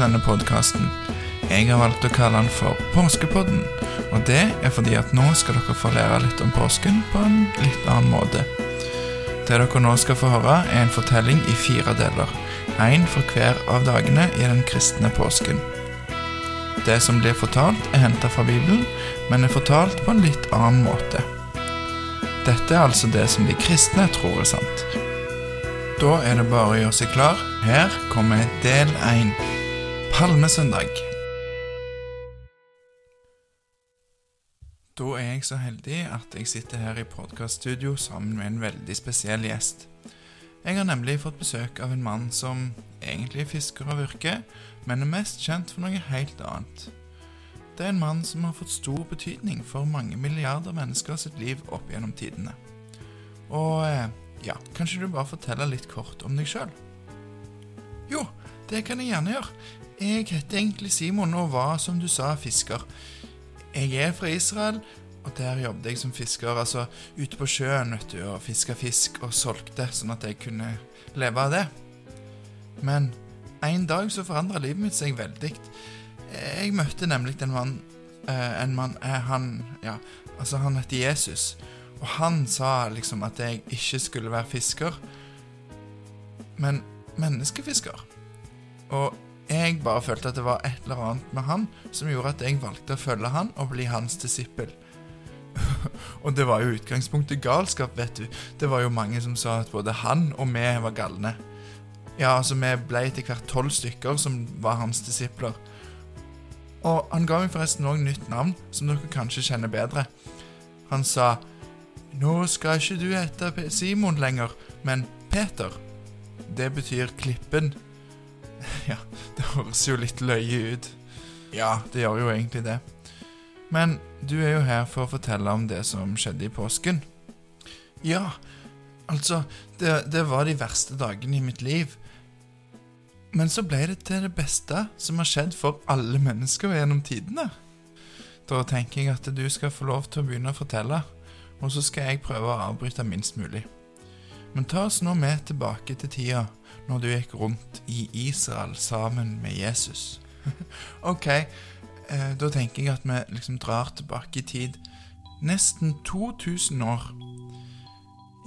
til denne podkasten. Jeg har valgt å kalle den for Påskepodden, og det er fordi at nå skal dere få lære litt om påsken på en litt annen måte. Det dere nå skal få høre, er en fortelling i fire deler. Én for hver av dagene i den kristne påsken. Det som blir fortalt, er henta fra Bibelen, men er fortalt på en litt annen måte. Dette er altså det som de kristne tror er sant. Da er det bare å gjøre seg klar. Her kommer del én. Palmesøndag. Da er jeg så heldig at jeg sitter her i podkaststudio sammen med en veldig spesiell gjest. Jeg har nemlig fått besøk av en mann som egentlig er fisker av yrke, men er mest kjent for noe helt annet. Det er en mann som har fått stor betydning for mange milliarder mennesker sitt liv opp gjennom tidene. Og eh, ja, kanskje du bare forteller litt kort om deg sjøl? Jo, det kan jeg gjerne gjøre. Jeg heter egentlig Simon og var, som du sa, fisker. Jeg er fra Israel, og der jobbet jeg som fisker, altså ute på sjøen, vet du, og fiska fisk og solgte, sånn at jeg kunne leve av det. Men en dag så forandra livet mitt seg veldig. Jeg møtte nemlig en mann En mann Han Ja, altså, han heter Jesus. Og han sa liksom at jeg ikke skulle være fisker, men menneskefisker. Og jeg bare følte at det var et eller annet med han som gjorde at jeg valgte å følge han og bli hans disippel. og det var jo utgangspunktet galskap, vet du. Det var jo mange som sa at både han og vi var galne. Ja, altså, vi ble etter hvert tolv stykker som var hans disipler. Og han ga meg forresten òg nytt navn, som dere kanskje kjenner bedre. Han sa nå skal ikke du hete Simon lenger, men Peter. Det betyr Klippen. Ja, det høres jo litt løye ut. Ja, det gjør jo egentlig det. Men du er jo her for å fortelle om det som skjedde i påsken. Ja, altså det, det var de verste dagene i mitt liv. Men så ble det til det beste som har skjedd for alle mennesker gjennom tidene. Da tenker jeg at du skal få lov til å begynne å fortelle og så skal jeg prøve å avbryte minst mulig. Men ta oss nå med tilbake til tida når du gikk rundt i Israel sammen med Jesus. ok, eh, da tenker jeg at vi liksom drar tilbake i tid. Nesten 2000 år.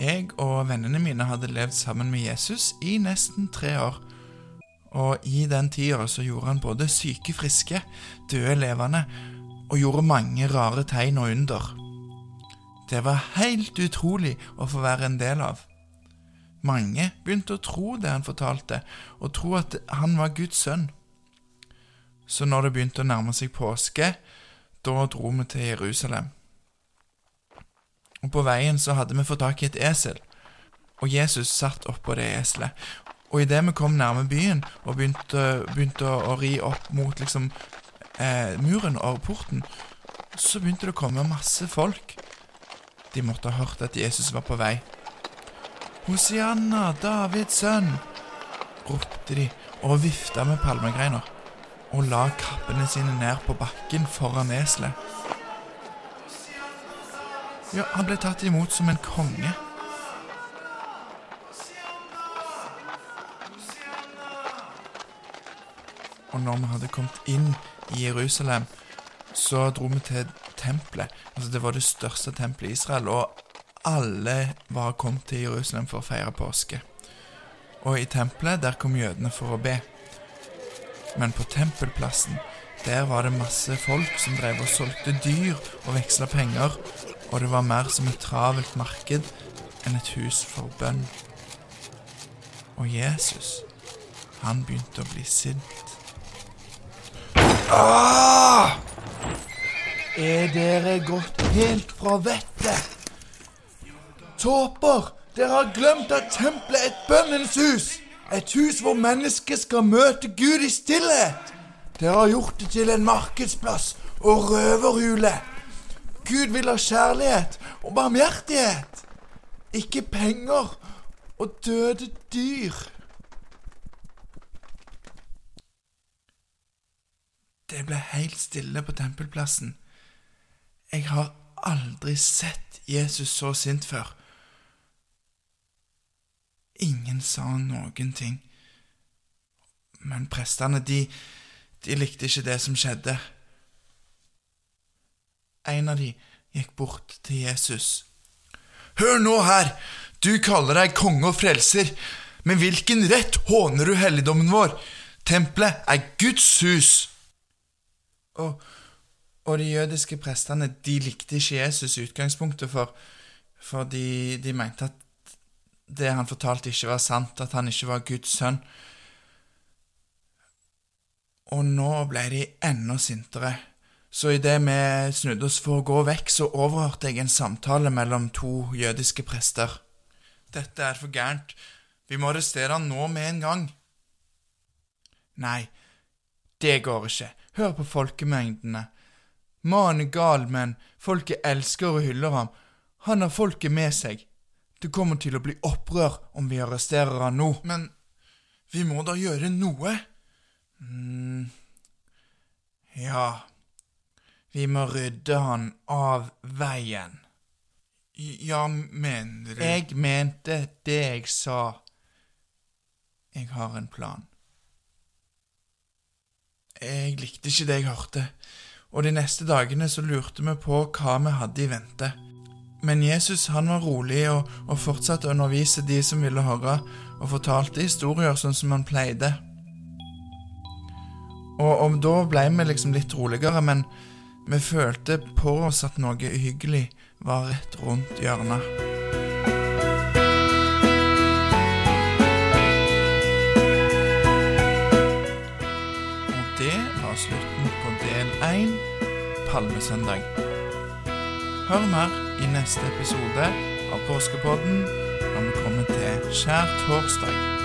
Jeg og vennene mine hadde levd sammen med Jesus i nesten tre år. Og i den tida så gjorde han både syke friske, døde levende, og gjorde mange rare tegn og under. Det var helt utrolig å få være en del av. Mange begynte å tro det han fortalte, og tro at han var Guds sønn. Så når det begynte å nærme seg påske, da dro vi til Jerusalem. Og På veien så hadde vi fått tak i et esel, og Jesus satt oppå det eselet. Og idet vi kom nærme byen og begynte, begynte å, ri opp mot liksom eh, muren og porten, så begynte det å komme masse folk. De måtte ha hørt at Jesus var på vei. Hosianna, Davids sønn, ropte de og vifta med palmegreiner og la kappene sine ned på bakken foran eselet. Ja, han ble tatt imot som en konge. Og når vi hadde kommet inn i Jerusalem, så dro vi til tempelet. Altså, det var det største tempelet i Israel, og alle var kommet til Jerusalem for å feire påske. Og i tempelet, der kom jødene for å be. Men på tempelplassen, der var det masse folk som drev og solgte dyr og veksla penger, og det var mer som et travelt marked enn et hus for bønn. Og Jesus, han begynte å bli sint. Ah! Er dere gått helt fra vettet? Tåper! Dere har glemt at tempelet er et bønnens hus! Et hus hvor mennesket skal møte Gud i stillhet! Dere har gjort det til en markedsplass og røverhule. Gud vil ha kjærlighet og barmhjertighet, ikke penger og døde dyr. Det ble helt stille på tempelplassen. Jeg har aldri sett Jesus så sint før. Ingen sa noen ting. Men prestene, de, De likte ikke det som skjedde. En av de gikk bort til Jesus. Hør nå her! Du kaller deg konge og frelser. Med hvilken rett håner du helligdommen vår? Tempelet er Guds hus. Og, og de jødiske prestene de likte ikke Jesus i utgangspunktet, for, for de, de mente at det han fortalte, ikke var sant, at han ikke var Guds sønn. Og nå ble de enda sintere. Så idet vi snudde oss for å gå vekk, så overhørte jeg en samtale mellom to jødiske prester. Dette er for gærent. Vi må arrestere han nå med en gang. Nei, det går ikke. Hør på folkemengdene. Mannen er gal, men folket elsker og hyller ham. Han har folket med seg. Det kommer til å bli opprør om vi arresterer han nå. Men vi må da gjøre noe? mm, Ja Vi må rydde han av veien. Ja, mener du Jeg mente det jeg sa. Jeg har en plan. Jeg likte ikke det jeg hørte, og de neste dagene så lurte vi på hva vi hadde i vente. Men Jesus han var rolig og, og fortsatte å undervise de som ville høre, og fortalte historier sånn som han pleide. Og, og da ble vi liksom litt roligere, men vi følte på oss at noe uhyggelig var rett rundt hjørnet. Og det var slutten på del én Palmesøndag. Hør mer i neste episode av Påskepodden når vi kommer til skjærtorsdag.